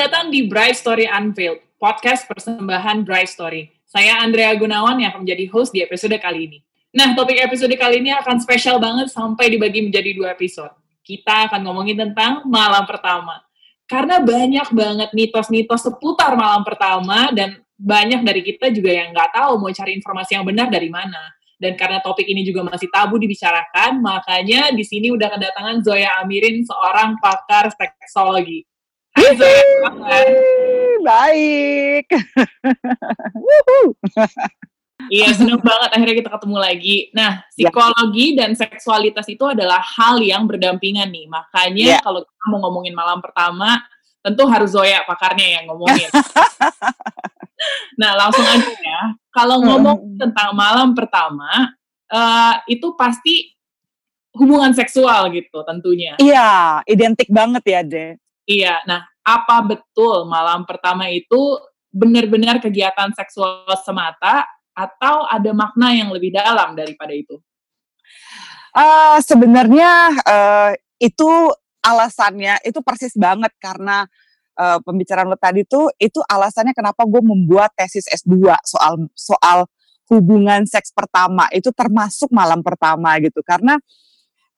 datang di Bright Story Unveiled, podcast persembahan Bright Story. Saya Andrea Gunawan yang akan menjadi host di episode kali ini. Nah, topik episode kali ini akan spesial banget sampai dibagi menjadi dua episode. Kita akan ngomongin tentang malam pertama. Karena banyak banget mitos-mitos seputar malam pertama dan banyak dari kita juga yang nggak tahu mau cari informasi yang benar dari mana. Dan karena topik ini juga masih tabu dibicarakan, makanya di sini udah kedatangan Zoya Amirin, seorang pakar seksologi. Baik. Iya, senang banget akhirnya kita ketemu lagi. Nah, ya. psikologi ya. dan seksualitas itu adalah hal yang berdampingan nih. Makanya ya. kalau kita mau ngomongin malam pertama, tentu harus Zoya pakarnya yang ngomongin. nah, langsung aja ya. Kalau ngomong tentang malam pertama, uh, itu pasti hubungan seksual gitu tentunya. Iya, identik banget ya, De. Iya, nah apa betul malam pertama itu benar-benar kegiatan seksual semata atau ada makna yang lebih dalam daripada itu? Uh, sebenarnya uh, itu alasannya itu persis banget karena uh, pembicaraan lo tadi tuh itu alasannya kenapa gue membuat tesis S2 soal soal hubungan seks pertama itu termasuk malam pertama gitu karena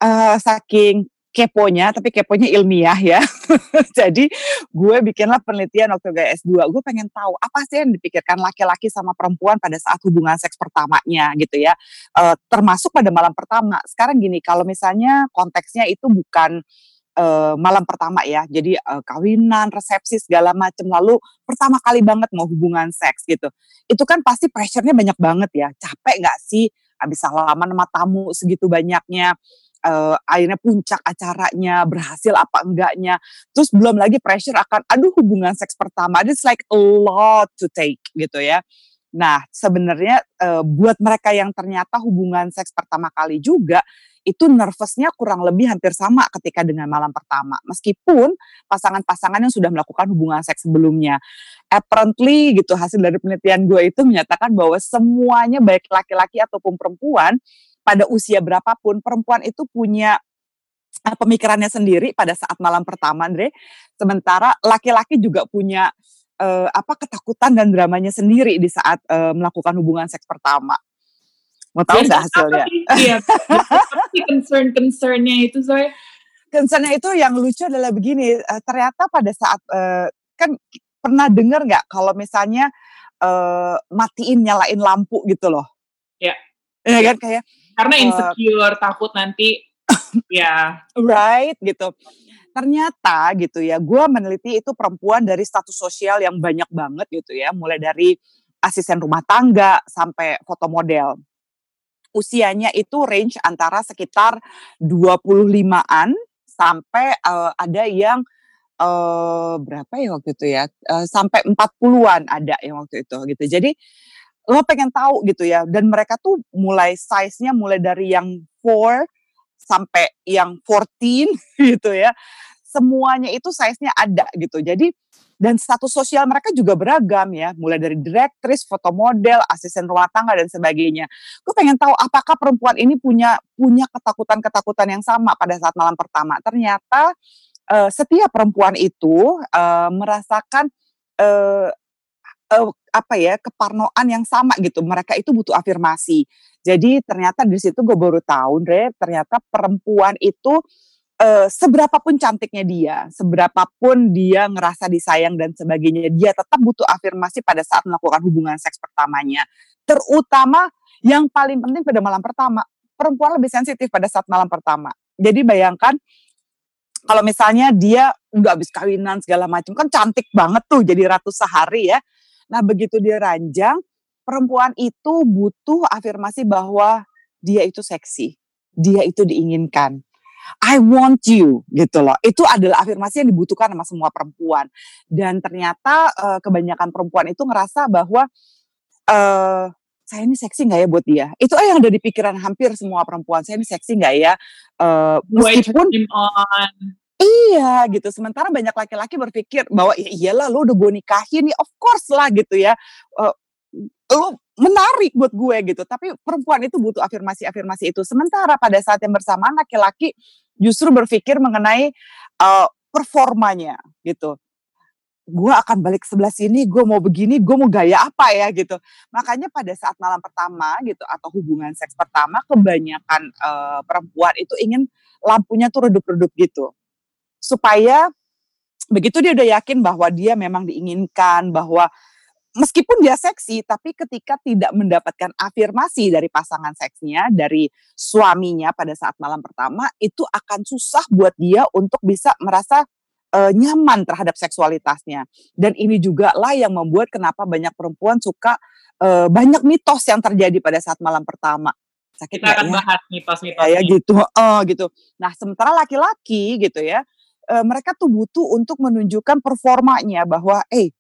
uh, saking keponya, tapi keponya ilmiah ya. Jadi gue bikinlah penelitian waktu gue S2. Gue pengen tahu apa sih yang dipikirkan laki-laki sama perempuan pada saat hubungan seks pertamanya gitu ya. E, termasuk pada malam pertama. Sekarang gini, kalau misalnya konteksnya itu bukan e, malam pertama ya. Jadi e, kawinan, resepsi segala macam lalu pertama kali banget mau hubungan seks gitu. Itu kan pasti pressure-nya banyak banget ya. Capek nggak sih habis salaman sama tamu segitu banyaknya uh, akhirnya puncak acaranya berhasil apa enggaknya terus belum lagi pressure akan aduh hubungan seks pertama it's like a lot to take gitu ya nah sebenarnya uh, buat mereka yang ternyata hubungan seks pertama kali juga itu nervousnya kurang lebih hampir sama ketika dengan malam pertama. Meskipun pasangan-pasangan yang sudah melakukan hubungan seks sebelumnya. Apparently gitu hasil dari penelitian gue itu menyatakan bahwa semuanya baik laki-laki ataupun perempuan pada usia berapapun perempuan itu punya uh, pemikirannya sendiri pada saat malam pertama, Andre. Sementara laki-laki juga punya uh, apa ketakutan dan dramanya sendiri di saat uh, melakukan hubungan seks pertama. Mau tahu nggak hasilnya? Iya. concern-concernnya itu saya. Concernnya itu yang lucu adalah begini. Uh, ternyata pada saat uh, kan pernah dengar nggak kalau misalnya uh, matiin nyalain lampu gitu loh? Ya. Ya kan kayak karena insecure, uh, takut nanti ya. Right gitu. Ternyata gitu ya, gue meneliti itu perempuan dari status sosial yang banyak banget gitu ya, mulai dari asisten rumah tangga sampai foto model. Usianya itu range antara sekitar 25-an sampai uh, ada yang uh, berapa ya waktu itu ya? Uh, sampai 40-an ada yang waktu itu gitu. Jadi lo pengen tahu gitu ya dan mereka tuh mulai size-nya mulai dari yang 4 sampai yang 14 gitu ya semuanya itu size-nya ada gitu jadi dan status sosial mereka juga beragam ya mulai dari direktris, foto model, asisten rumah tangga dan sebagainya. Gue pengen tahu apakah perempuan ini punya punya ketakutan-ketakutan yang sama pada saat malam pertama. Ternyata uh, setiap perempuan itu uh, merasakan uh, uh, apa ya keparnoan yang sama gitu. Mereka itu butuh afirmasi. Jadi ternyata di situ gue baru tahu, Dre, ternyata perempuan itu uh, seberapa pun cantiknya dia, seberapa pun dia ngerasa disayang dan sebagainya, dia tetap butuh afirmasi pada saat melakukan hubungan seks pertamanya. Terutama yang paling penting pada malam pertama, perempuan lebih sensitif pada saat malam pertama. Jadi bayangkan kalau misalnya dia udah habis kawinan segala macam kan cantik banget tuh jadi ratu sehari ya Nah, begitu dia ranjang, perempuan itu butuh afirmasi bahwa dia itu seksi, dia itu diinginkan. I want you gitu loh. Itu adalah afirmasi yang dibutuhkan sama semua perempuan. Dan ternyata uh, kebanyakan perempuan itu ngerasa bahwa uh, saya ini seksi nggak ya buat dia? Itu yang ada di pikiran hampir semua perempuan. Saya ini seksi nggak ya? Uh, meskipun Iya gitu. Sementara banyak laki-laki berpikir bahwa ya iyalah lu udah gue nikahin nih, of course lah gitu ya. Uh, lu menarik buat gue gitu. Tapi perempuan itu butuh afirmasi-afirmasi itu. Sementara pada saat yang bersamaan laki-laki justru berpikir mengenai uh, performanya gitu. gue akan balik sebelah sini, gue mau begini, gue mau gaya apa ya gitu. Makanya pada saat malam pertama gitu atau hubungan seks pertama, kebanyakan uh, perempuan itu ingin lampunya tuh redup-redup gitu, supaya begitu dia udah yakin bahwa dia memang diinginkan, bahwa meskipun dia seksi, tapi ketika tidak mendapatkan afirmasi dari pasangan seksnya, dari suaminya pada saat malam pertama, itu akan susah buat dia untuk bisa merasa uh, nyaman terhadap seksualitasnya. Dan ini juga lah yang membuat kenapa banyak perempuan suka uh, banyak mitos yang terjadi pada saat malam pertama. Sakit Kita akan ya? bahas mitos-mitos. Ya, ya gitu, uh, gitu. Nah sementara laki-laki gitu ya, uh, mereka tuh butuh untuk menunjukkan performanya bahwa, eh,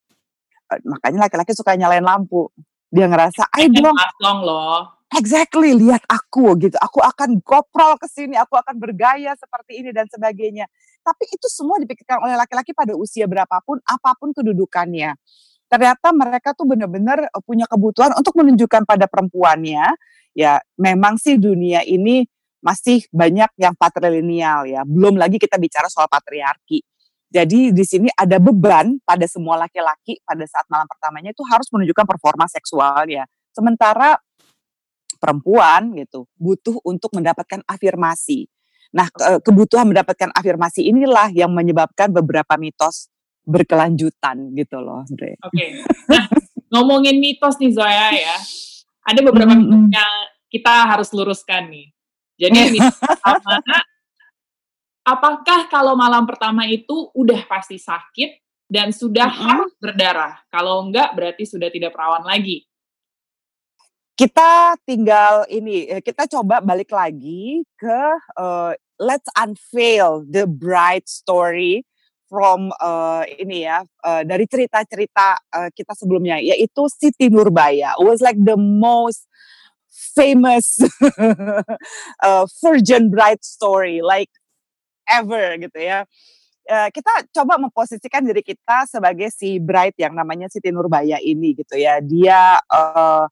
makanya laki-laki suka nyalain lampu. Dia ngerasa, ayo dong. loh exactly lihat aku gitu aku akan goprol ke sini aku akan bergaya seperti ini dan sebagainya tapi itu semua dipikirkan oleh laki-laki pada usia berapapun apa pun kedudukannya ternyata mereka tuh benar-benar eh, punya kebutuhan untuk menunjukkan pada perempuannya ya memang sih dunia ini masih banyak yang patrilineal ya belum lagi kita bicara soal patriarki jadi di sini ada beban pada semua laki-laki pada saat malam pertamanya itu harus menunjukkan performa seksual ya sementara perempuan gitu butuh untuk mendapatkan afirmasi. Nah, kebutuhan mendapatkan afirmasi inilah yang menyebabkan beberapa mitos berkelanjutan gitu loh, Oke. Okay. Nah, ngomongin mitos nih Zoya ya. Ada beberapa hmm. mitos yang kita harus luruskan nih. Jadi mitos pertama, apakah kalau malam pertama itu udah pasti sakit dan sudah -hmm. harus berdarah? Kalau enggak berarti sudah tidak perawan lagi kita tinggal ini eh, kita coba balik lagi ke uh, let's unveil the bright story from uh, ini ya uh, dari cerita-cerita uh, kita sebelumnya yaitu Siti Nurbaya was like the most famous uh, virgin bride story like ever gitu ya uh, kita coba memposisikan diri kita sebagai si bride yang namanya Siti Nurbaya ini gitu ya dia uh,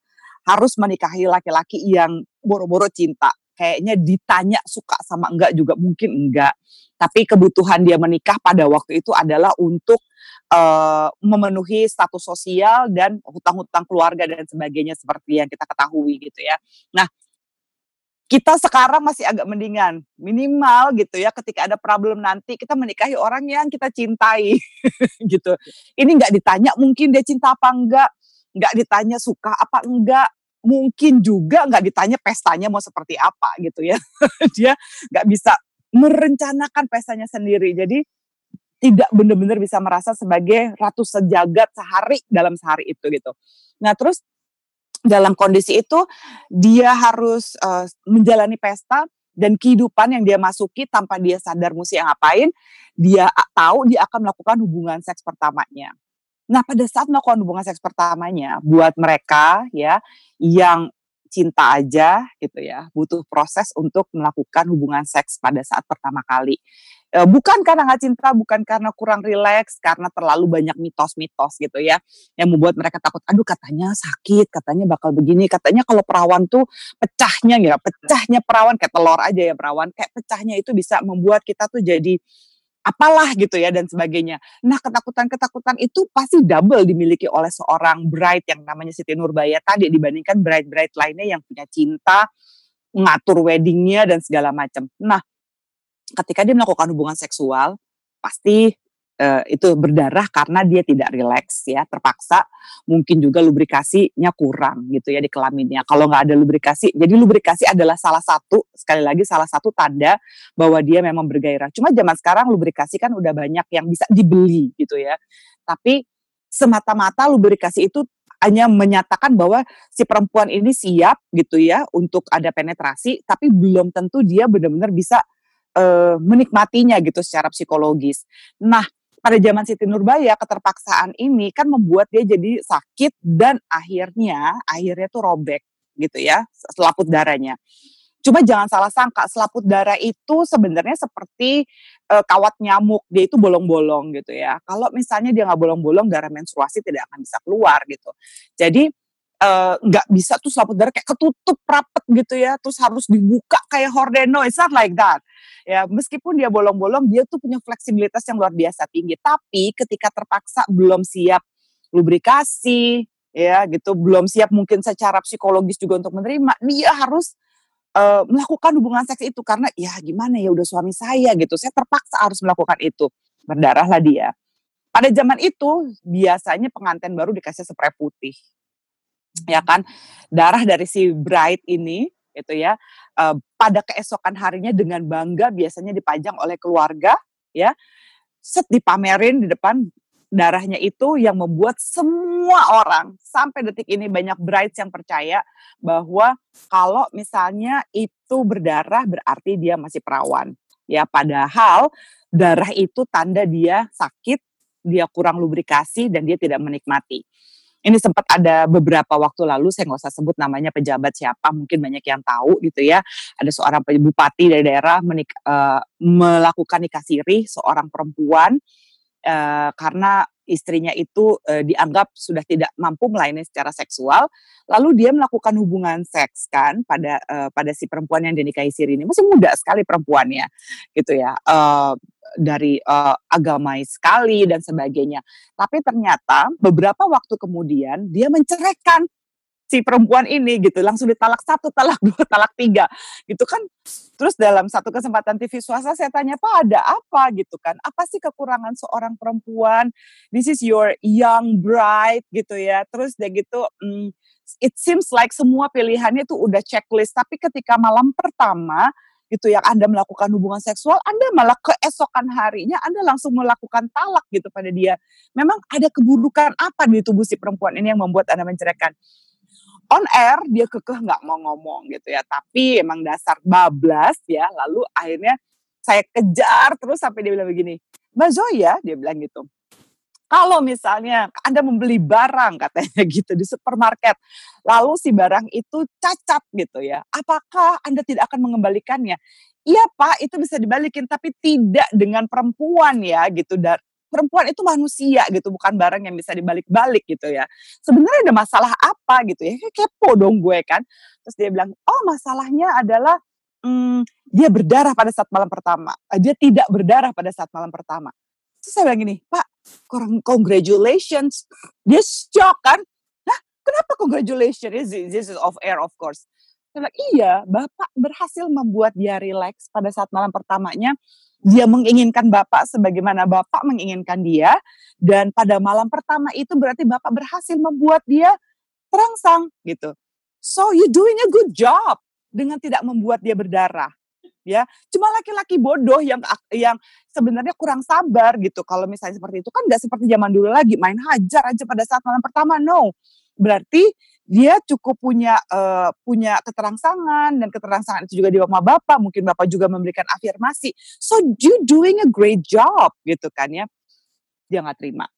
harus menikahi laki-laki yang boro-boro cinta. Kayaknya ditanya suka sama enggak juga mungkin enggak. Tapi kebutuhan dia menikah pada waktu itu adalah untuk uh, memenuhi status sosial dan hutang-hutang keluarga dan sebagainya seperti yang kita ketahui gitu ya. Nah, kita sekarang masih agak mendingan. Minimal gitu ya ketika ada problem nanti kita menikahi orang yang kita cintai gitu. Ini nggak ditanya mungkin dia cinta apa enggak nggak ditanya suka apa enggak mungkin juga nggak ditanya pestanya mau seperti apa gitu ya. Dia nggak bisa merencanakan pestanya sendiri. Jadi tidak benar-benar bisa merasa sebagai ratu sejagat sehari dalam sehari itu gitu nah terus dalam kondisi itu dia harus uh, menjalani pesta dan kehidupan yang dia masuki tanpa dia sadar mesti ngapain dia tahu dia akan melakukan hubungan seks pertamanya Nah, pada saat melakukan hubungan seks pertamanya, buat mereka ya yang cinta aja gitu ya, butuh proses untuk melakukan hubungan seks pada saat pertama kali. E, bukan karena nggak cinta, bukan karena kurang rileks, karena terlalu banyak mitos-mitos gitu ya, yang membuat mereka takut. Aduh, katanya sakit, katanya bakal begini, katanya kalau perawan tuh pecahnya ya, pecahnya perawan kayak telur aja ya perawan, kayak pecahnya itu bisa membuat kita tuh jadi apalah gitu ya dan sebagainya. Nah ketakutan-ketakutan itu pasti double dimiliki oleh seorang bride yang namanya Siti Nurbaya tadi dibandingkan bride-bride lainnya yang punya cinta, ngatur weddingnya dan segala macam. Nah ketika dia melakukan hubungan seksual pasti uh, itu berdarah karena dia tidak rileks ya terpaksa. Mungkin juga lubrikasinya kurang gitu ya di kelaminnya. Kalau nggak ada lubrikasi jadi lubrikasi adalah salah satu sekali lagi salah satu tanda bahwa dia memang bergairah. Cuma zaman sekarang lubrikasi kan udah banyak yang bisa dibeli gitu ya. Tapi semata-mata lubrikasi itu hanya menyatakan bahwa si perempuan ini siap gitu ya untuk ada penetrasi tapi belum tentu dia benar-benar bisa uh, menikmatinya gitu secara psikologis. Nah, pada zaman Siti Nurbaya keterpaksaan ini kan membuat dia jadi sakit dan akhirnya akhirnya tuh robek gitu ya selaput darahnya. Cuma jangan salah sangka selaput darah itu sebenarnya seperti e, kawat nyamuk dia itu bolong-bolong gitu ya. Kalau misalnya dia nggak bolong-bolong darah menstruasi tidak akan bisa keluar gitu. Jadi nggak uh, bisa tuh selaput darah kayak ketutup rapet gitu ya. Terus harus dibuka kayak hordeno. It's not like that. Ya meskipun dia bolong-bolong dia tuh punya fleksibilitas yang luar biasa tinggi. Tapi ketika terpaksa belum siap lubrikasi ya gitu belum siap mungkin secara psikologis juga untuk menerima dia harus uh, melakukan hubungan seks itu. Karena ya gimana ya udah suami saya gitu. Saya terpaksa harus melakukan itu. Berdarahlah dia. Pada zaman itu biasanya pengantin baru dikasih spray putih ya kan? Darah dari si bride ini itu ya uh, pada keesokan harinya dengan bangga biasanya dipajang oleh keluarga ya. Set dipamerin di depan darahnya itu yang membuat semua orang sampai detik ini banyak brides yang percaya bahwa kalau misalnya itu berdarah berarti dia masih perawan ya. Padahal darah itu tanda dia sakit dia kurang lubrikasi dan dia tidak menikmati ini sempat ada beberapa waktu lalu saya nggak usah sebut namanya pejabat siapa mungkin banyak yang tahu gitu ya. Ada seorang bupati dari daerah menik, uh, melakukan nikah siri seorang perempuan uh, karena istrinya itu uh, dianggap sudah tidak mampu melayani secara seksual, lalu dia melakukan hubungan seks kan pada uh, pada si perempuan yang dinikahi siri ini masih muda sekali perempuannya, gitu ya. Uh, dari uh, agamais sekali dan sebagainya. Tapi ternyata beberapa waktu kemudian dia menceraikan si perempuan ini gitu langsung ditalak satu talak dua talak tiga gitu kan. Terus dalam satu kesempatan TV swasta saya tanya pak ada apa? Gitu kan. Apa sih kekurangan seorang perempuan? This is your young bride gitu ya. Terus dia gitu mm, it seems like semua pilihannya itu udah checklist tapi ketika malam pertama gitu yang Anda melakukan hubungan seksual, Anda malah keesokan harinya Anda langsung melakukan talak gitu pada dia. Memang ada keburukan apa di tubuh si perempuan ini yang membuat Anda menceraikan? On air dia kekeh nggak mau ngomong gitu ya, tapi emang dasar bablas ya. Lalu akhirnya saya kejar terus sampai dia bilang begini, Mbak Zoya, dia bilang gitu kalau misalnya Anda membeli barang katanya gitu di supermarket, lalu si barang itu cacat gitu ya, apakah Anda tidak akan mengembalikannya? Iya Pak, itu bisa dibalikin, tapi tidak dengan perempuan ya gitu. Dan perempuan itu manusia gitu, bukan barang yang bisa dibalik-balik gitu ya. Sebenarnya ada masalah apa gitu ya? Kayak kepo dong gue kan. Terus dia bilang, oh masalahnya adalah hmm, dia berdarah pada saat malam pertama. Dia tidak berdarah pada saat malam pertama. Terus saya bilang gini, Pak, kurang congratulations. Dia shock kan? Nah, kenapa congratulations? This is off air of course. Saya bilang, iya, Bapak berhasil membuat dia relax pada saat malam pertamanya. Dia menginginkan Bapak sebagaimana Bapak menginginkan dia. Dan pada malam pertama itu berarti Bapak berhasil membuat dia terangsang gitu. So you doing a good job dengan tidak membuat dia berdarah ya cuma laki-laki bodoh yang yang sebenarnya kurang sabar gitu kalau misalnya seperti itu kan nggak seperti zaman dulu lagi main hajar aja pada saat malam pertama no berarti dia cukup punya uh, punya keterangsangan dan keterangsangan itu juga di sama bapak mungkin bapak juga memberikan afirmasi so you doing a great job gitu kan ya dia nggak terima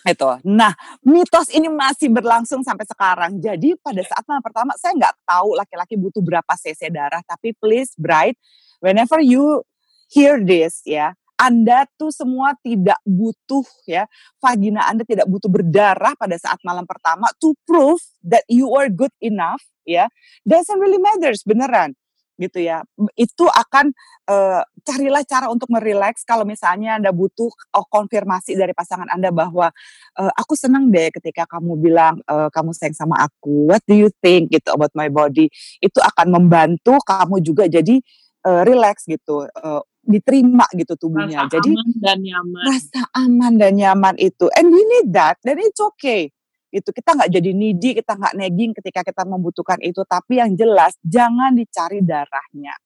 itu. Nah, mitos ini masih berlangsung sampai sekarang. Jadi pada saat malam pertama saya nggak tahu laki-laki butuh berapa cc darah, tapi please bright, whenever you hear this ya, anda tuh semua tidak butuh ya, vagina Anda tidak butuh berdarah pada saat malam pertama to prove that you are good enough ya. Doesn't really matters beneran gitu ya. Itu akan uh, carilah cara untuk merileks kalau misalnya Anda butuh oh, konfirmasi dari pasangan Anda bahwa uh, aku senang deh ketika kamu bilang uh, kamu sayang sama aku. What do you think gitu about my body? Itu akan membantu kamu juga jadi uh, relax gitu. Uh, diterima gitu tubuhnya. Rasa Jadi aman dan nyaman. Rasa aman dan nyaman itu. And we need that. Dan it's okay itu kita nggak jadi needy kita nggak nagging ketika kita membutuhkan itu tapi yang jelas jangan dicari darahnya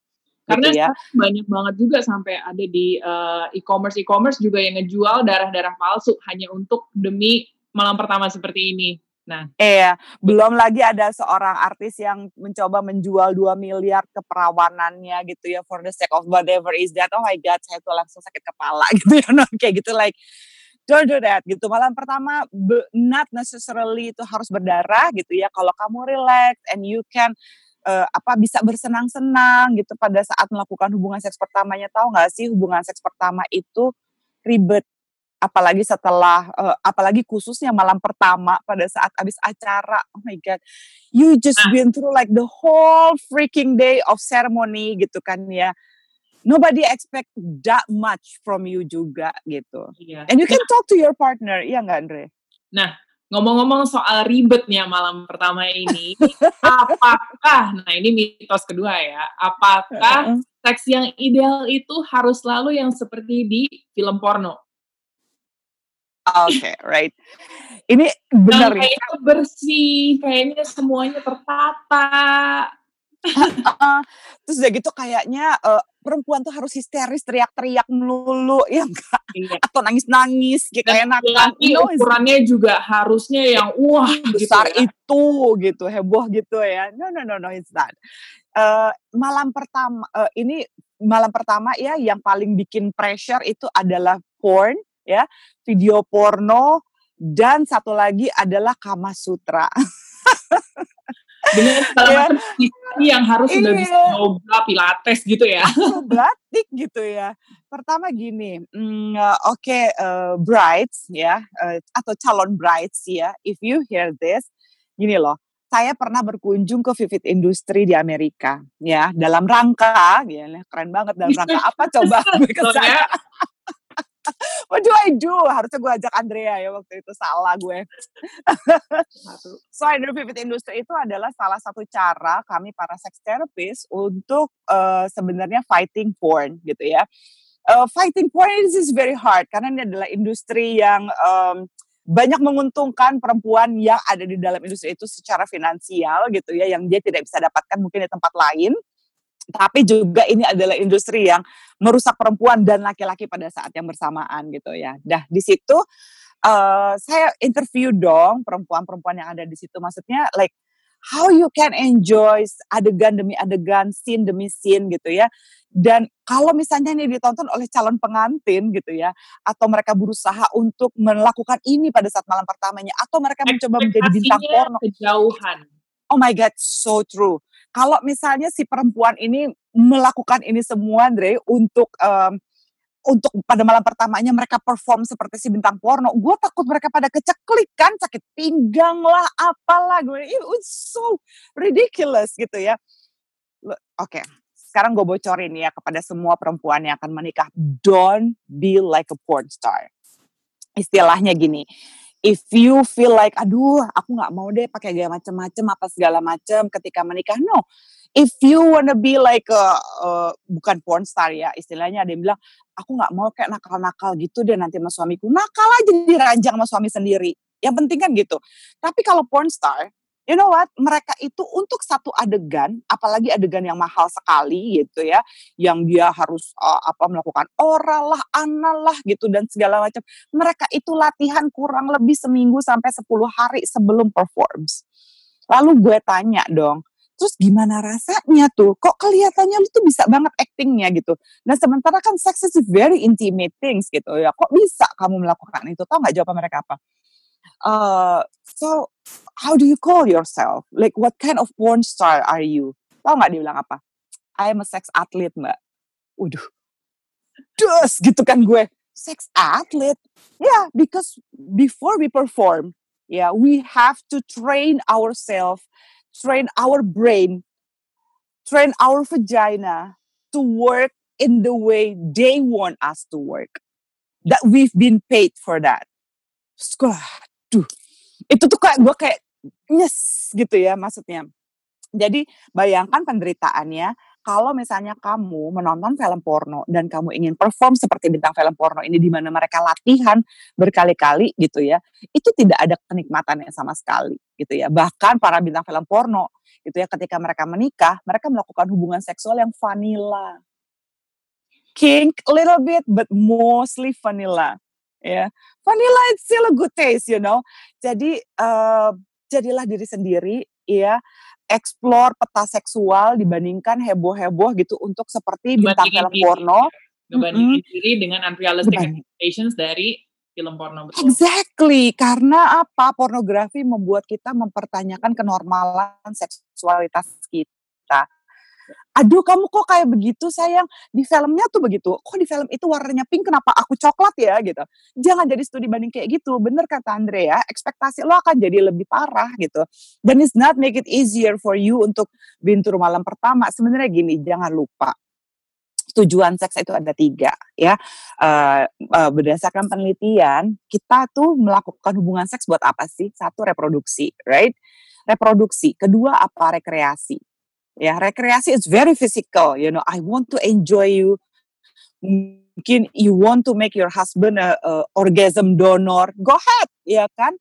karena gitu ya. banyak banget juga sampai ada di uh, e-commerce e-commerce juga yang ngejual darah-darah palsu hanya untuk demi malam pertama seperti ini. Nah, iya, belum lagi ada seorang artis yang mencoba menjual 2 miliar keperawanannya gitu ya for the sake of whatever is that. Oh my god, saya tuh langsung sakit kepala gitu ya. kayak gitu like don't do that gitu. Malam pertama not necessarily itu harus berdarah gitu ya. Kalau kamu relax and you can uh, apa bisa bersenang-senang gitu pada saat melakukan hubungan seks pertamanya tahu nggak sih hubungan seks pertama itu ribet apalagi setelah uh, apalagi khususnya malam pertama pada saat habis acara. Oh my god. You just nah. been through like the whole freaking day of ceremony gitu kan ya. Nobody expect that much from you juga gitu. Iya. and you can nah. talk to your partner. Iya nggak Andre? Nah ngomong-ngomong soal ribetnya malam pertama ini apakah nah ini mitos kedua ya apakah seks yang ideal itu harus selalu yang seperti di film porno Oke, okay, right. Ini benar ya. Kayaknya bersih, kayaknya semuanya tertata. uh, terus udah gitu kayaknya uh, perempuan tuh harus histeris teriak-teriak melulu ya enggak iya. atau nangis-nangis gitu enak kan ukurannya juga harusnya yang wah gitu besar gitu ya. itu gitu heboh gitu ya no no no no it's not uh, malam pertama uh, ini malam pertama ya yang paling bikin pressure itu adalah porn ya, video porno dan satu lagi adalah Kama Sutra. Dengan segala yang harus sudah iya. bisa yoga, pilates gitu ya. Batik gitu ya. Pertama gini, mm, oke okay, uh, brides ya uh, atau calon brides ya, if you hear this, gini loh, saya pernah berkunjung ke Vivid Industry di Amerika ya dalam rangka ya keren banget dalam rangka apa coba ke sana what do I do? Harusnya gue ajak Andrea ya waktu itu salah gue. so Idol Vivid Industry itu adalah salah satu cara kami para sex therapist untuk uh, sebenarnya fighting porn gitu ya. Uh, fighting porn is very hard karena ini adalah industri yang um, banyak menguntungkan perempuan yang ada di dalam industri itu secara finansial gitu ya yang dia tidak bisa dapatkan mungkin di tempat lain tapi juga ini adalah industri yang merusak perempuan dan laki-laki pada saat yang bersamaan gitu ya. Dah di situ uh, saya interview dong perempuan-perempuan yang ada di situ. Maksudnya like how you can enjoy adegan demi adegan, scene demi scene gitu ya. Dan kalau misalnya ini ditonton oleh calon pengantin gitu ya, atau mereka berusaha untuk melakukan ini pada saat malam pertamanya, atau mereka mencoba menjadi bintang porno. Kejauhan. Oh my God, so true kalau misalnya si perempuan ini melakukan ini semua, Andre, untuk um, untuk pada malam pertamanya mereka perform seperti si bintang porno, gue takut mereka pada keceklik kan, sakit pinggang lah, apalah gue, it was so ridiculous gitu ya. Oke, okay. sekarang gue bocorin ya kepada semua perempuan yang akan menikah, don't be like a porn star. Istilahnya gini, if you feel like aduh aku nggak mau deh pakai gaya macam-macam apa segala macam ketika menikah no. If you wanna be like a, uh, bukan porn star ya istilahnya ada yang bilang aku nggak mau kayak nakal-nakal gitu deh nanti sama suamiku. Nakal aja diranjang sama suami sendiri. Yang penting kan gitu. Tapi kalau porn star you know what? Mereka itu untuk satu adegan apalagi adegan yang mahal sekali gitu ya yang dia harus uh, apa melakukan oral lah anal lah gitu dan segala macam. Mereka itu latihan kurang lebih seminggu sampai 10 hari sebelum performs. Lalu gue tanya dong terus gimana rasanya tuh? Kok kelihatannya lu tuh bisa banget actingnya gitu? Nah sementara kan sex is very intimate things gitu ya. Kok bisa kamu melakukan itu? Tau nggak jawaban mereka apa uh, so how do you call yourself? Like what kind of porn star are you? Tahu nggak dia bilang apa? I am a sex athlete, mbak. Udah, dus gitu kan gue. Sex athlete? Yeah, because before we perform, yeah, we have to train ourselves, train our brain, train our vagina to work in the way they want us to work. That we've been paid for that. Terus duh itu tuh kayak gue kayak nyes gitu ya maksudnya jadi bayangkan penderitaannya kalau misalnya kamu menonton film porno dan kamu ingin perform seperti bintang film porno ini di mana mereka latihan berkali-kali gitu ya, itu tidak ada kenikmatannya sama sekali gitu ya. Bahkan para bintang film porno gitu ya ketika mereka menikah, mereka melakukan hubungan seksual yang vanilla. Kink a little bit but mostly vanilla ya. Vanilla it's still a good taste, you know. Jadi uh, jadilah diri sendiri, ya. Explore peta seksual dibandingkan heboh-heboh gitu untuk seperti bintang film porno. Ngebandingin mm -hmm. diri dengan unrealistic expectations dari film porno betul. Exactly, karena apa? Pornografi membuat kita mempertanyakan kenormalan seksualitas kita. Aduh kamu kok kayak begitu sayang? Di filmnya tuh begitu. Kok di film itu warnanya pink kenapa aku coklat ya? Gitu. Jangan jadi studi banding kayak gitu. Bener kata Andrea ekspektasi lo akan jadi lebih parah gitu. Dan it's not make it easier for you untuk bintur malam pertama. Sebenarnya gini jangan lupa. Tujuan seks itu ada tiga ya. Uh, uh, berdasarkan penelitian kita tuh melakukan hubungan seks buat apa sih? Satu reproduksi right? Reproduksi. Kedua apa? Rekreasi ya rekreasi is very physical you know. I want to enjoy you. Mungkin you want to make your husband a, a orgasm donor. Go ahead ya kan?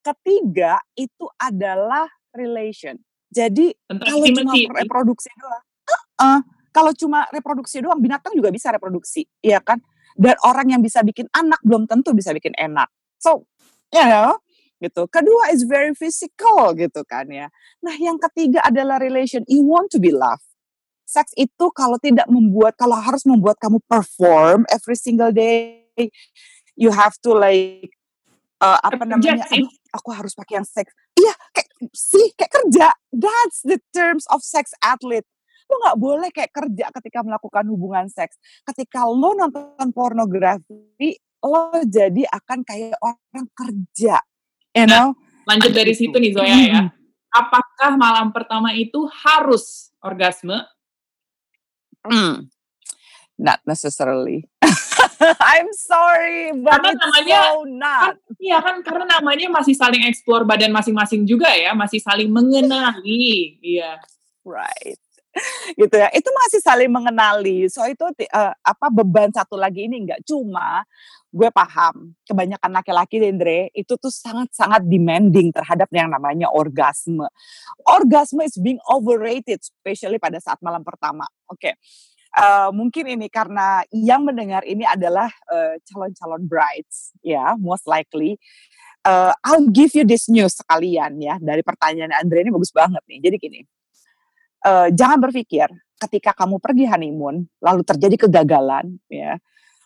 Ketiga itu adalah relation. Jadi kalau cuma reproduksi doang uh, uh, kalau cuma reproduksi doang, binatang juga bisa reproduksi, ya kan? Dan orang yang bisa bikin anak belum tentu bisa bikin enak. So, you know, gitu. Kedua is very physical gitu kan ya. Nah, yang ketiga adalah relation. You want to be loved. Seks itu kalau tidak membuat, kalau harus membuat kamu perform every single day, you have to like uh, apa namanya? Aduh, aku harus pakai yang seks. Iya, kayak sih kayak kerja. That's the terms of sex athlete lo nggak boleh kayak kerja ketika melakukan hubungan seks. Ketika lo nonton pornografi, lo jadi akan kayak orang kerja. You nah, know? Nah, lanjut dari situ nih Zoya ya. Apakah malam pertama itu harus orgasme? Hmm. Not necessarily. I'm sorry, but karena it's namanya, so not. Kan, iya kan, karena namanya masih saling eksplor badan masing-masing juga ya, masih saling mengenali, iya. Right. Gitu ya. Itu masih saling mengenali. So itu uh, apa beban satu lagi ini enggak cuma gue paham kebanyakan laki-laki Dendre itu tuh sangat-sangat demanding terhadap yang namanya orgasme. Orgasme is being overrated especially pada saat malam pertama. Oke. Okay. Uh, mungkin ini karena yang mendengar ini adalah calon calon-calon brides ya most likely. Uh, I'll give you this news sekalian ya dari pertanyaan Andre ini bagus banget nih. Jadi gini uh, jangan berpikir ketika kamu pergi honeymoon lalu terjadi kegagalan ya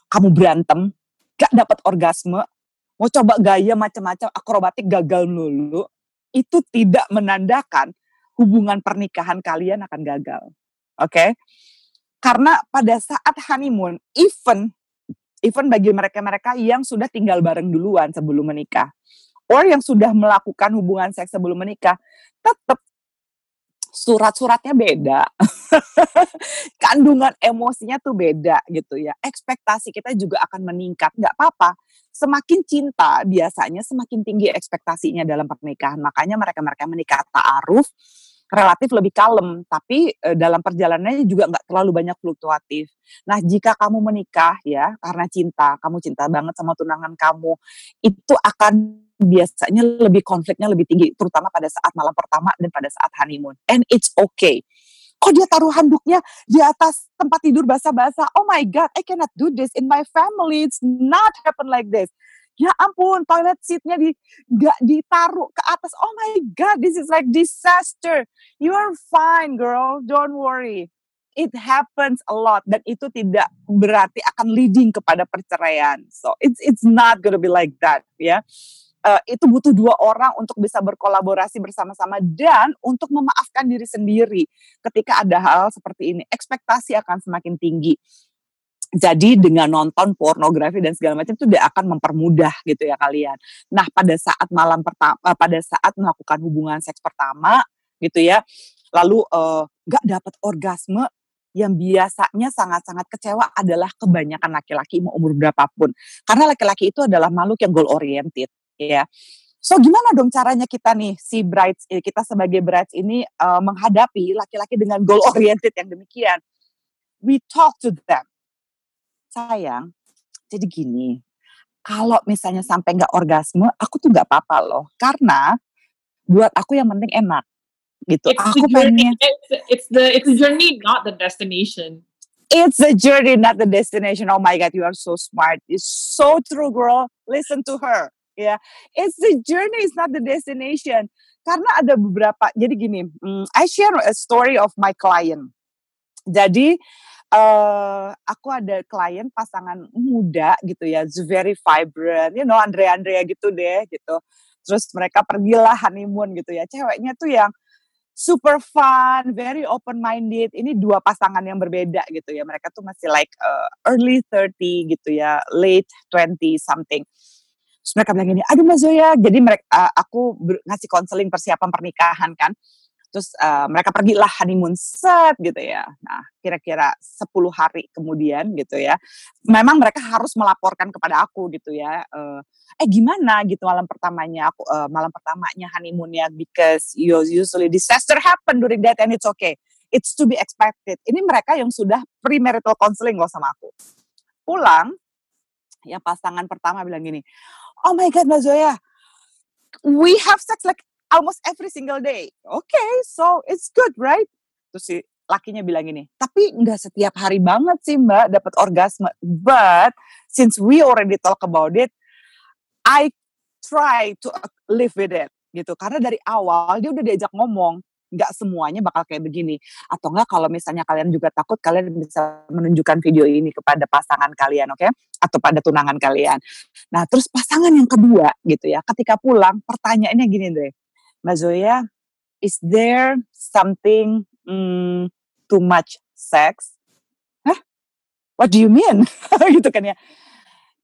kamu berantem gak dapat orgasme mau coba gaya macam-macam akrobatik gagal dulu itu tidak menandakan hubungan pernikahan kalian akan gagal oke okay? karena pada saat honeymoon even even bagi mereka-mereka yang sudah tinggal bareng duluan sebelum menikah or yang sudah melakukan hubungan seks sebelum menikah tetap surat-suratnya beda, kandungan emosinya tuh beda gitu ya. Ekspektasi kita juga akan meningkat, nggak apa-apa. Semakin cinta biasanya semakin tinggi ekspektasinya dalam pernikahan. Makanya mereka-mereka menikah ta'aruf relatif lebih kalem, tapi e, dalam perjalanannya juga nggak terlalu banyak fluktuatif. Nah, jika kamu menikah ya karena cinta, kamu cinta banget sama tunangan kamu, itu akan biasanya lebih konfliknya lebih tinggi, terutama pada saat malam pertama dan pada saat honeymoon. And it's okay. Kok dia taruh handuknya di atas tempat tidur basah-basah? Oh my God, I cannot do this in my family. It's not happen like this. Ya ampun, toilet seatnya di gak ditaruh ke atas. Oh my God, this is like disaster. You are fine, girl. Don't worry it happens a lot dan itu tidak berarti akan leading kepada perceraian. So it's it's not gonna be like that ya uh, itu butuh dua orang untuk bisa berkolaborasi bersama-sama dan untuk memaafkan diri sendiri ketika ada hal seperti ini. Ekspektasi akan semakin tinggi. Jadi dengan nonton pornografi dan segala macam itu dia akan mempermudah gitu ya kalian. Nah pada saat malam pertama, uh, pada saat melakukan hubungan seks pertama gitu ya, lalu uh, gak dapat orgasme, yang biasanya sangat-sangat kecewa adalah kebanyakan laki-laki mau umur berapapun. Karena laki-laki itu adalah makhluk yang goal oriented ya. So gimana dong caranya kita nih si brides eh, kita sebagai brides ini uh, menghadapi laki-laki dengan goal oriented yang demikian? We talk to them. Sayang, jadi gini, kalau misalnya sampai nggak orgasme, aku tuh nggak apa-apa loh, karena buat aku yang penting enak gitu. It's aku pengen. It's, it's the it's the journey, not the destination. It's the journey, not the destination. Oh my God, you are so smart. It's so true, girl. Listen to her ya. It's the journey, it's not the destination. Karena ada beberapa, jadi gini, um, I share a story of my client. Jadi uh, aku ada klien pasangan muda gitu ya, very vibrant, you know Andrea Andrea gitu deh gitu. Terus mereka pergilah honeymoon gitu ya. Ceweknya tuh yang super fun, very open minded. Ini dua pasangan yang berbeda gitu ya. Mereka tuh masih like uh, early 30 gitu ya, late 20 something. Terus mereka bilang gini, aduh Mbak Zoya, jadi mereka uh, aku ngasih konseling persiapan pernikahan kan. Terus uh, mereka pergilah honeymoon set gitu ya. Nah, kira-kira 10 hari kemudian gitu ya. Memang mereka harus melaporkan kepada aku gitu ya. Uh, eh gimana gitu malam pertamanya aku uh, malam pertamanya honeymoonnya because usually disaster happen during that and it's okay. It's to be expected. Ini mereka yang sudah premarital counseling loh sama aku. Pulang, yang pasangan pertama bilang gini, oh my god Mbak Zoya, we have sex like almost every single day. Okay, so it's good, right? Terus si lakinya bilang gini, tapi nggak setiap hari banget sih mbak dapat orgasme. But since we already talk about it, I try to live with it gitu. Karena dari awal dia udah diajak ngomong, nggak semuanya bakal kayak begini. Atau enggak kalau misalnya kalian juga takut, kalian bisa menunjukkan video ini kepada pasangan kalian, oke? Okay? Atau pada tunangan kalian. Nah, terus pasangan yang kedua gitu ya, ketika pulang pertanyaannya gini deh, Mbak Zoya, is there something mm, too much sex? Hah? What do you mean? gitu kan ya.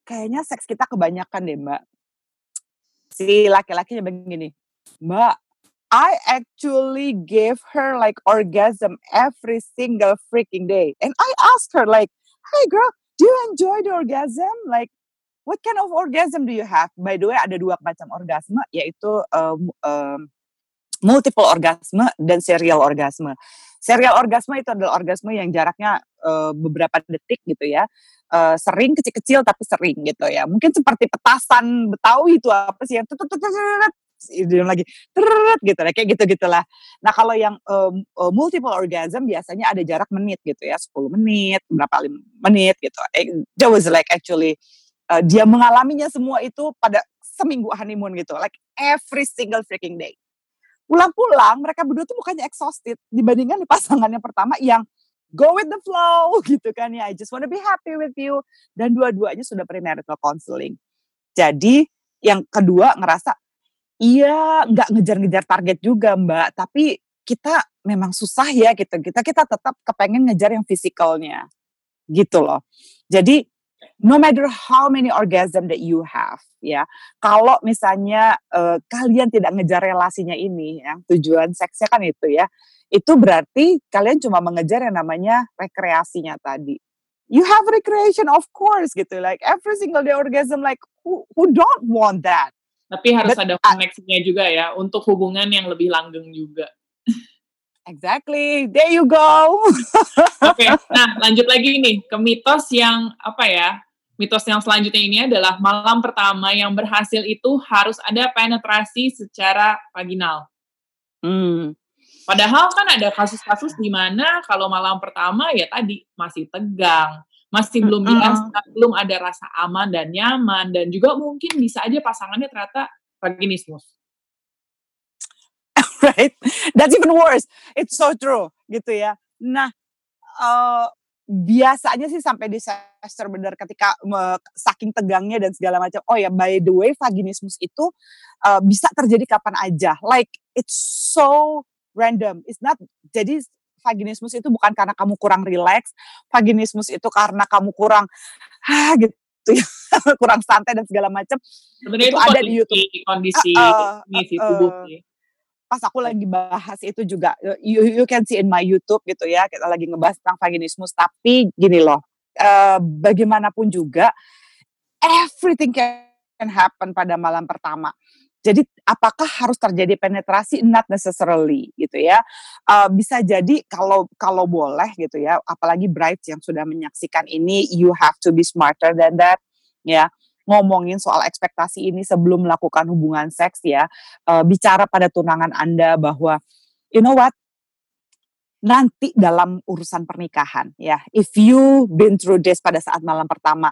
Kayaknya seks kita kebanyakan deh Mbak. Si laki-lakinya begini, Mbak, I actually gave her like orgasm every single freaking day. And I asked her like, hey girl, do you enjoy the orgasm? Like, what kind of orgasm do you have? By the way, ada dua macam orgasme, yaitu um, um, multiple orgasme dan serial orgasme. Serial orgasme itu adalah orgasme yang jaraknya uh, beberapa detik gitu ya. Uh, sering kecil-kecil tapi sering gitu ya. Mungkin seperti petasan Betawi itu apa sih yang idiom lagi teret gitu kayak gitu gitulah. Nah kalau yang um, multiple orgasm biasanya ada jarak menit gitu ya, 10 menit, berapa menit gitu. That was like actually uh, dia mengalaminya semua itu pada seminggu honeymoon gitu, like every single freaking day. Pulang-pulang mereka berdua tuh bukannya exhausted dibandingkan di pasangan yang pertama yang go with the flow gitu kan ya. I just wanna be happy with you dan dua-duanya sudah premarital counseling. Jadi yang kedua ngerasa Iya, nggak ngejar-ngejar target juga Mbak, tapi kita memang susah ya gitu. Kita kita tetap kepengen ngejar yang fisikalnya, gitu loh. Jadi no matter how many orgasm that you have, ya, kalau misalnya uh, kalian tidak ngejar relasinya ini, ya, tujuan seksnya kan itu ya, itu berarti kalian cuma mengejar yang namanya rekreasinya tadi. You have recreation of course gitu, like every single day orgasm, like who, who don't want that? Tapi harus But, ada koneksinya juga ya untuk hubungan yang lebih langgeng juga. Exactly, there you go. Oke, okay. nah lanjut lagi nih ke mitos yang apa ya? Mitos yang selanjutnya ini adalah malam pertama yang berhasil itu harus ada penetrasi secara vaginal. Hmm. Padahal kan ada kasus-kasus di mana kalau malam pertama ya tadi masih tegang, masih belum biasa, uh-uh. belum ada rasa aman dan nyaman dan juga mungkin bisa aja pasangannya ternyata vaginismus. right? That's even worse. It's so true gitu ya. Nah, uh, biasanya sih sampai di semester benar ketika uh, saking tegangnya dan segala macam. Oh ya, by the way, vaginismus itu uh, bisa terjadi kapan aja. Like it's so random. It's not jadi vaginismus itu bukan karena kamu kurang rileks, vaginismus itu karena kamu kurang ah gitu ya, kurang santai dan segala macam. Itu, itu ada di YouTube. Kondisi uh, uh, uh, tubuh. Pas aku lagi bahas itu juga, you, you can see in my YouTube gitu ya, kita lagi ngebahas tentang vaginismus. Tapi gini loh, uh, bagaimanapun juga, everything can happen pada malam pertama. Jadi apakah harus terjadi penetrasi? Not necessarily gitu ya. Uh, bisa jadi kalau kalau boleh gitu ya, apalagi brides yang sudah menyaksikan ini, you have to be smarter than that ya. Ngomongin soal ekspektasi ini sebelum melakukan hubungan seks ya, uh, bicara pada tunangan Anda bahwa you know what, nanti dalam urusan pernikahan ya, if you been through this pada saat malam pertama,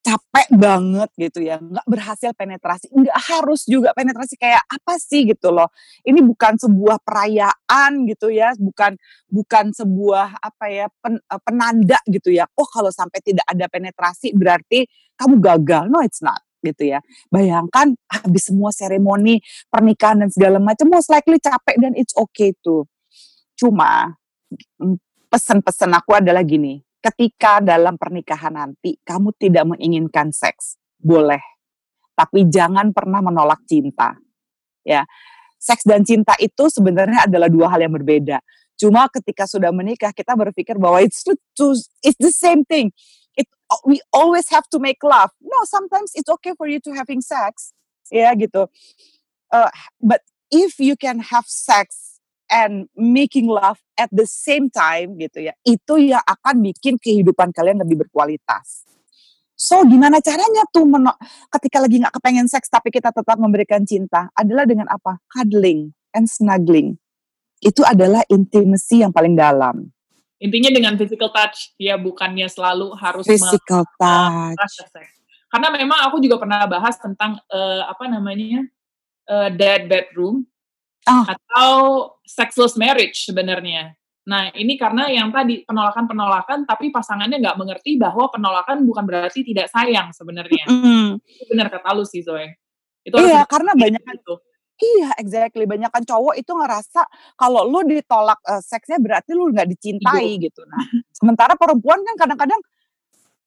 capek banget gitu ya, nggak berhasil penetrasi, nggak harus juga penetrasi kayak apa sih gitu loh. Ini bukan sebuah perayaan gitu ya, bukan bukan sebuah apa ya pen, penanda gitu ya. Oh kalau sampai tidak ada penetrasi berarti kamu gagal. No, it's not. gitu ya. Bayangkan habis semua seremoni pernikahan dan segala macam most likely capek dan it's okay tuh. Cuma mm, pesan-pesan aku adalah gini, ketika dalam pernikahan nanti kamu tidak menginginkan seks, boleh. Tapi jangan pernah menolak cinta. Ya. Seks dan cinta itu sebenarnya adalah dua hal yang berbeda. Cuma ketika sudah menikah kita berpikir bahwa it's it's the same thing. It we always have to make love. No, sometimes it's okay for you to having sex. Ya gitu. Uh, but if you can have sex and making love at the same time gitu ya, itu yang akan bikin kehidupan kalian lebih berkualitas. So gimana caranya tuh menok ketika lagi nggak kepengen seks tapi kita tetap memberikan cinta adalah dengan apa? Cuddling and snuggling itu adalah intimacy yang paling dalam. Intinya dengan physical touch, ya bukannya selalu harus physical touch. Karena memang aku juga pernah bahas tentang uh, apa namanya uh, dead bedroom oh. atau sexless marriage sebenarnya. Nah ini karena yang tadi penolakan-penolakan, tapi pasangannya nggak mengerti bahwa penolakan bukan berarti tidak sayang sebenarnya. Mm. benar kata lu sih Zoe. Itu iya, karena banyak itu Iya, exactly. Banyak kan cowok itu ngerasa kalau lu ditolak uh, seksnya berarti lu nggak dicintai Ibu. gitu. Nah, sementara perempuan kan kadang-kadang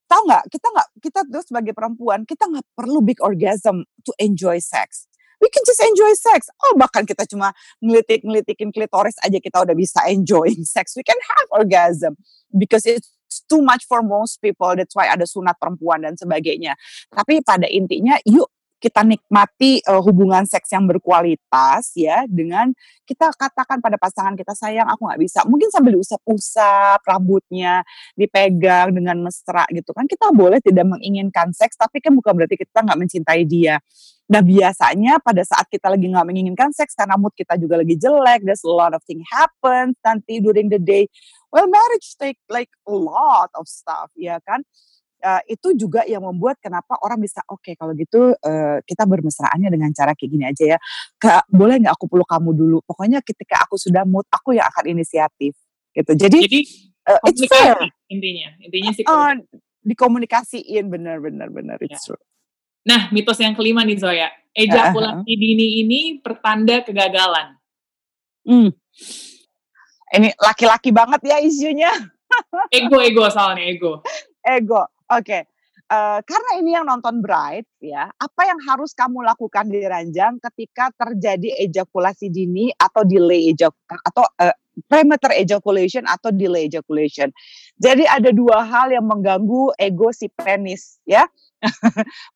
tahu nggak kita nggak kita tuh sebagai perempuan kita nggak perlu big orgasm to enjoy sex. We can just enjoy sex. Oh bahkan kita cuma ngelitik ngelitikin klitoris aja kita udah bisa enjoying sex. We can have orgasm because it's too much for most people. That's why ada sunat perempuan dan sebagainya. Tapi pada intinya, yuk kita nikmati uh, hubungan seks yang berkualitas ya dengan kita katakan pada pasangan kita sayang aku nggak bisa. Mungkin sambil diusap-usap rambutnya dipegang dengan mesra gitu kan kita boleh tidak menginginkan seks tapi kan bukan berarti kita nggak mencintai dia. Nah biasanya pada saat kita lagi nggak menginginkan seks karena mood kita juga lagi jelek there's a lot of thing happen nanti during the day well marriage take like a lot of stuff ya kan uh, itu juga yang membuat kenapa orang bisa oke okay, kalau gitu uh, kita bermesraannya dengan cara kayak gini aja ya. Ke, boleh nggak aku peluk kamu dulu? Pokoknya ketika aku sudah mood, aku yang akan inisiatif gitu. Jadi, Jadi uh, it's fair intinya. Intinya sih uh, dikomunikasiin benar-benar benar ya. it's true. Nah, mitos yang kelima nih Zoya. Ejakulasi uh -huh. dini ini pertanda kegagalan. Hmm. Ini laki-laki banget ya isunya. ego, ego soalnya ego. Ego. Oke. Okay. Uh, eh, karena ini yang nonton Bright ya, apa yang harus kamu lakukan di ranjang ketika terjadi ejakulasi dini atau delay ejakulasi atau uh, premature ejaculation atau delay ejaculation. Jadi ada dua hal yang mengganggu ego si penis ya.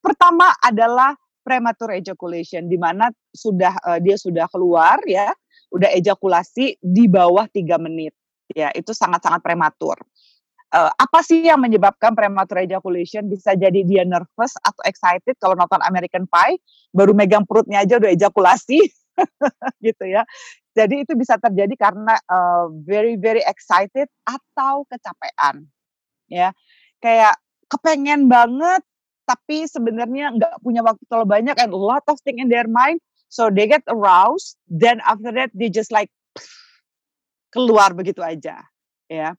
Pertama adalah premature ejaculation di mana sudah uh, dia sudah keluar ya, udah ejakulasi di bawah tiga menit. Ya, itu sangat-sangat prematur uh, apa sih yang menyebabkan premature ejaculation? Bisa jadi dia nervous atau excited kalau nonton American Pie, baru megang perutnya aja udah ejakulasi, gitu ya. Jadi itu bisa terjadi karena uh, very very excited atau kecapean, ya. Kayak kepengen banget, tapi sebenarnya nggak punya waktu terlalu banyak and a lot of thing in their mind, so they get aroused, then after that they just like keluar begitu aja, ya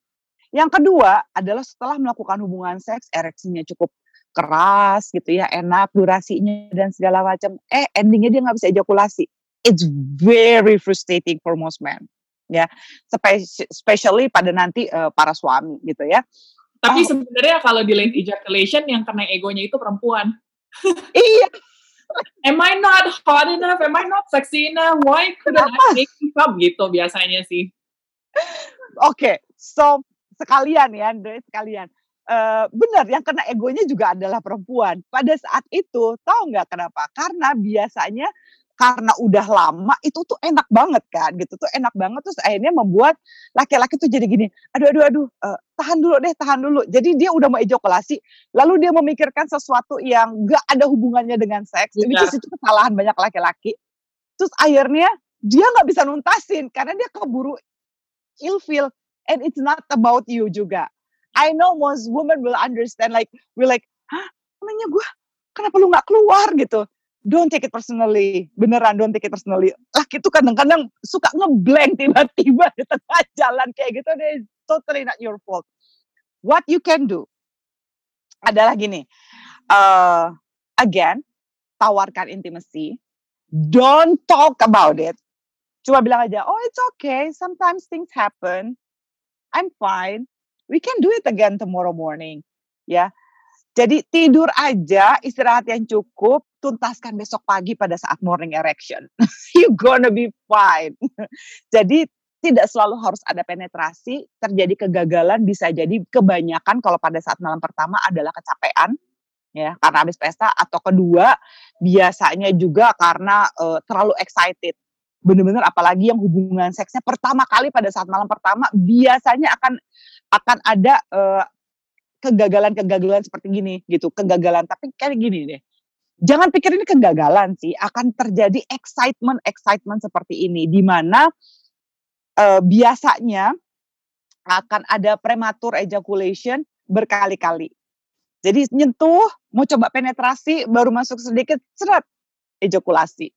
yang kedua adalah setelah melakukan hubungan seks, ereksinya cukup keras gitu ya, enak durasinya dan segala macam. Eh endingnya dia nggak bisa ejakulasi. It's very frustrating for most men. Ya, especially pada nanti uh, para suami gitu ya. Tapi oh. sebenarnya kalau di late ejaculation yang kena egonya itu perempuan. iya. Am I not hot enough? Am I not sexy enough? Why couldn't I make up gitu biasanya sih? Oke, okay, so sekalian ya Andre sekalian. Uh, benar yang kena egonya juga adalah perempuan. Pada saat itu tahu nggak kenapa? Karena biasanya karena udah lama itu tuh enak banget kan gitu. Tuh enak banget terus akhirnya membuat laki-laki tuh jadi gini aduh aduh aduh uh, tahan dulu deh tahan dulu. Jadi dia udah mau ejakulasi lalu dia memikirkan sesuatu yang gak ada hubungannya dengan seks jadi iya. itu kesalahan banyak laki-laki. Terus akhirnya dia nggak bisa nuntasin karena dia keburu ilfil and it's not about you juga. I know most women will understand like we're like, hah, namanya gue, kenapa lu nggak keluar gitu? Don't take it personally, beneran don't take it personally. Laki itu kadang-kadang suka ngeblank tiba-tiba di tengah jalan kayak gitu, deh, totally not your fault. What you can do adalah gini, uh, again, tawarkan intimacy, don't talk about it. Cuma bilang aja, oh it's okay, sometimes things happen. I'm fine. We can do it again tomorrow morning. Ya. Jadi tidur aja, istirahat yang cukup, tuntaskan besok pagi pada saat morning erection. you gonna be fine. Jadi tidak selalu harus ada penetrasi, terjadi kegagalan bisa jadi kebanyakan kalau pada saat malam pertama adalah kecapean ya karena habis pesta atau kedua biasanya juga karena uh, terlalu excited benar-benar apalagi yang hubungan seksnya pertama kali pada saat malam pertama biasanya akan akan ada uh, kegagalan-kegagalan seperti gini gitu. Kegagalan tapi kayak gini deh. Jangan pikir ini kegagalan sih akan terjadi excitement excitement seperti ini di mana uh, biasanya akan ada prematur ejaculation berkali-kali. Jadi nyentuh mau coba penetrasi baru masuk sedikit seret ejakulasi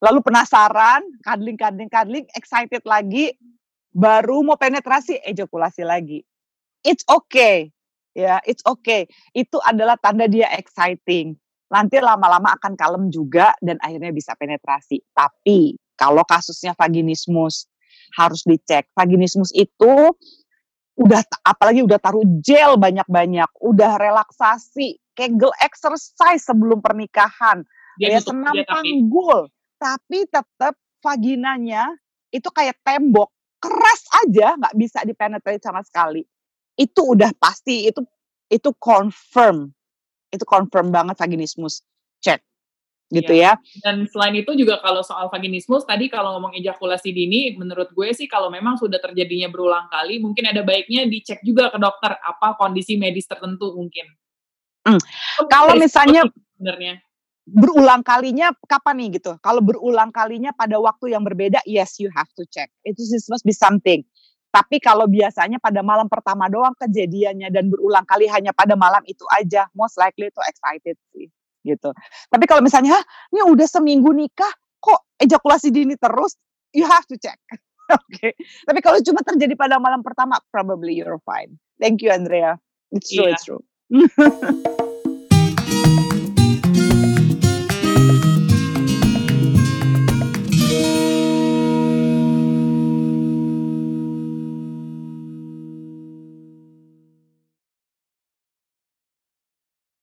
lalu penasaran, cuddling, cuddling, cuddling, excited lagi, baru mau penetrasi, ejakulasi lagi. It's okay, ya, it's okay. Itu adalah tanda dia exciting. Nanti lama-lama akan kalem juga dan akhirnya bisa penetrasi. Tapi kalau kasusnya vaginismus harus dicek. Vaginismus itu udah apalagi udah taruh gel banyak-banyak, udah relaksasi, kegel exercise sebelum pernikahan, dia ya senam panggul tapi tetap vaginanya itu kayak tembok keras aja nggak bisa dipenetrate sama sekali itu udah pasti itu itu confirm itu confirm banget vaginismus cek gitu ya. ya. Dan selain itu juga kalau soal vaginismus tadi kalau ngomong ejakulasi dini menurut gue sih kalau memang sudah terjadinya berulang kali mungkin ada baiknya dicek juga ke dokter apa kondisi medis tertentu mungkin. Hmm. Kalau misalnya sebenarnya berulang kalinya kapan nih gitu? Kalau berulang kalinya pada waktu yang berbeda, yes you have to check. Itu must be something. Tapi kalau biasanya pada malam pertama doang kejadiannya dan berulang kali hanya pada malam itu aja, most likely itu excited sih gitu. Tapi kalau misalnya, ini udah seminggu nikah, kok ejakulasi dini terus, you have to check. Oke. okay. Tapi kalau cuma terjadi pada malam pertama, probably you're fine. Thank you Andrea. It's true, yeah. it's true.